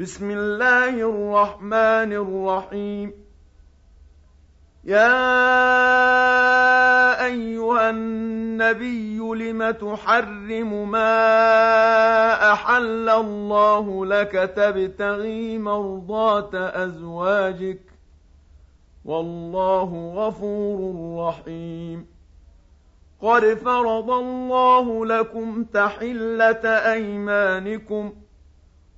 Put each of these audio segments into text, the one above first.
بسم الله الرحمن الرحيم. يا أيها النبي لم تحرم ما أحل الله لك تبتغي مرضات أزواجك؟ والله غفور رحيم. قد فرض الله لكم تحلة أيمانكم.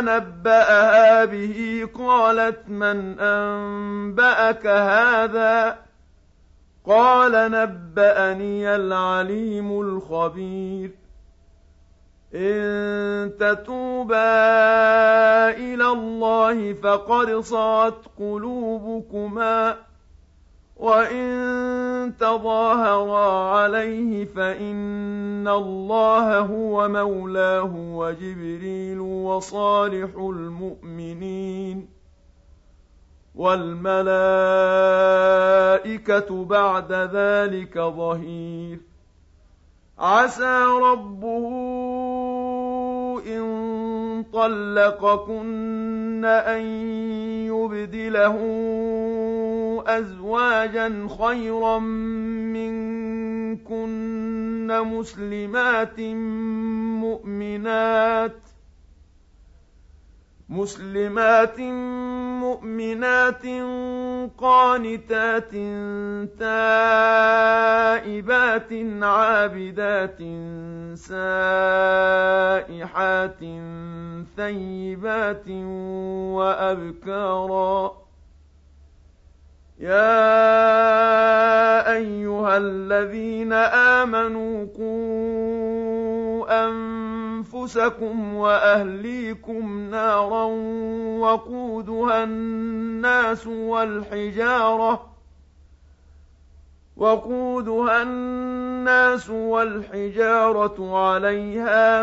نبأها به قالت من أنبأك هذا قال نبأني العليم الخبير إن تتوبا إلى الله فقد صعت قلوبكما وَإِن تَظَاهَرَا عَلَيْهِ فَإِنَّ اللَّهَ هُوَ مَوْلَاهُ وَجِبْرِيلُ وَصَالِحُ الْمُؤْمِنِينَ وَالْمَلَائِكَةُ بَعْدَ ذَلِكَ ظَهِيرٌ. عَسَىٰ رَبُّهُ إِن طَلَّقَكُنَّ أَن يُبْدِلَهُ أزواجا خيرا منكن مسلمات مؤمنات مسلمات مؤمنات قانتات تائبات عابدات سائحات ثيبات وأبكارا يا أيها الذين آمنوا قوا أنفسكم وأهليكم نارا وقودها الناس والحجارة وقودها الناس والحجارة عليها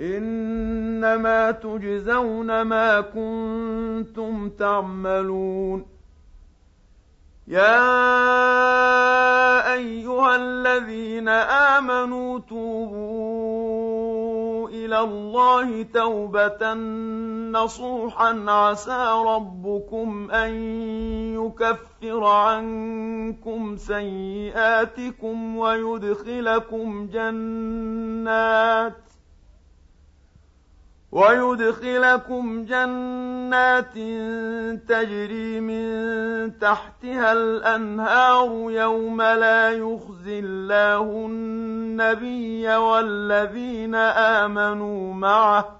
إنما تجزون ما كنتم تعملون. يا أيها الذين آمنوا توبوا إلى الله توبة نصوحا عسى ربكم أن يكفر عنكم سيئاتكم ويدخلكم جنات ويدخلكم جنات تجري من تحتها الأنهار يوم لا يخزي الله النبي والذين آمنوا معه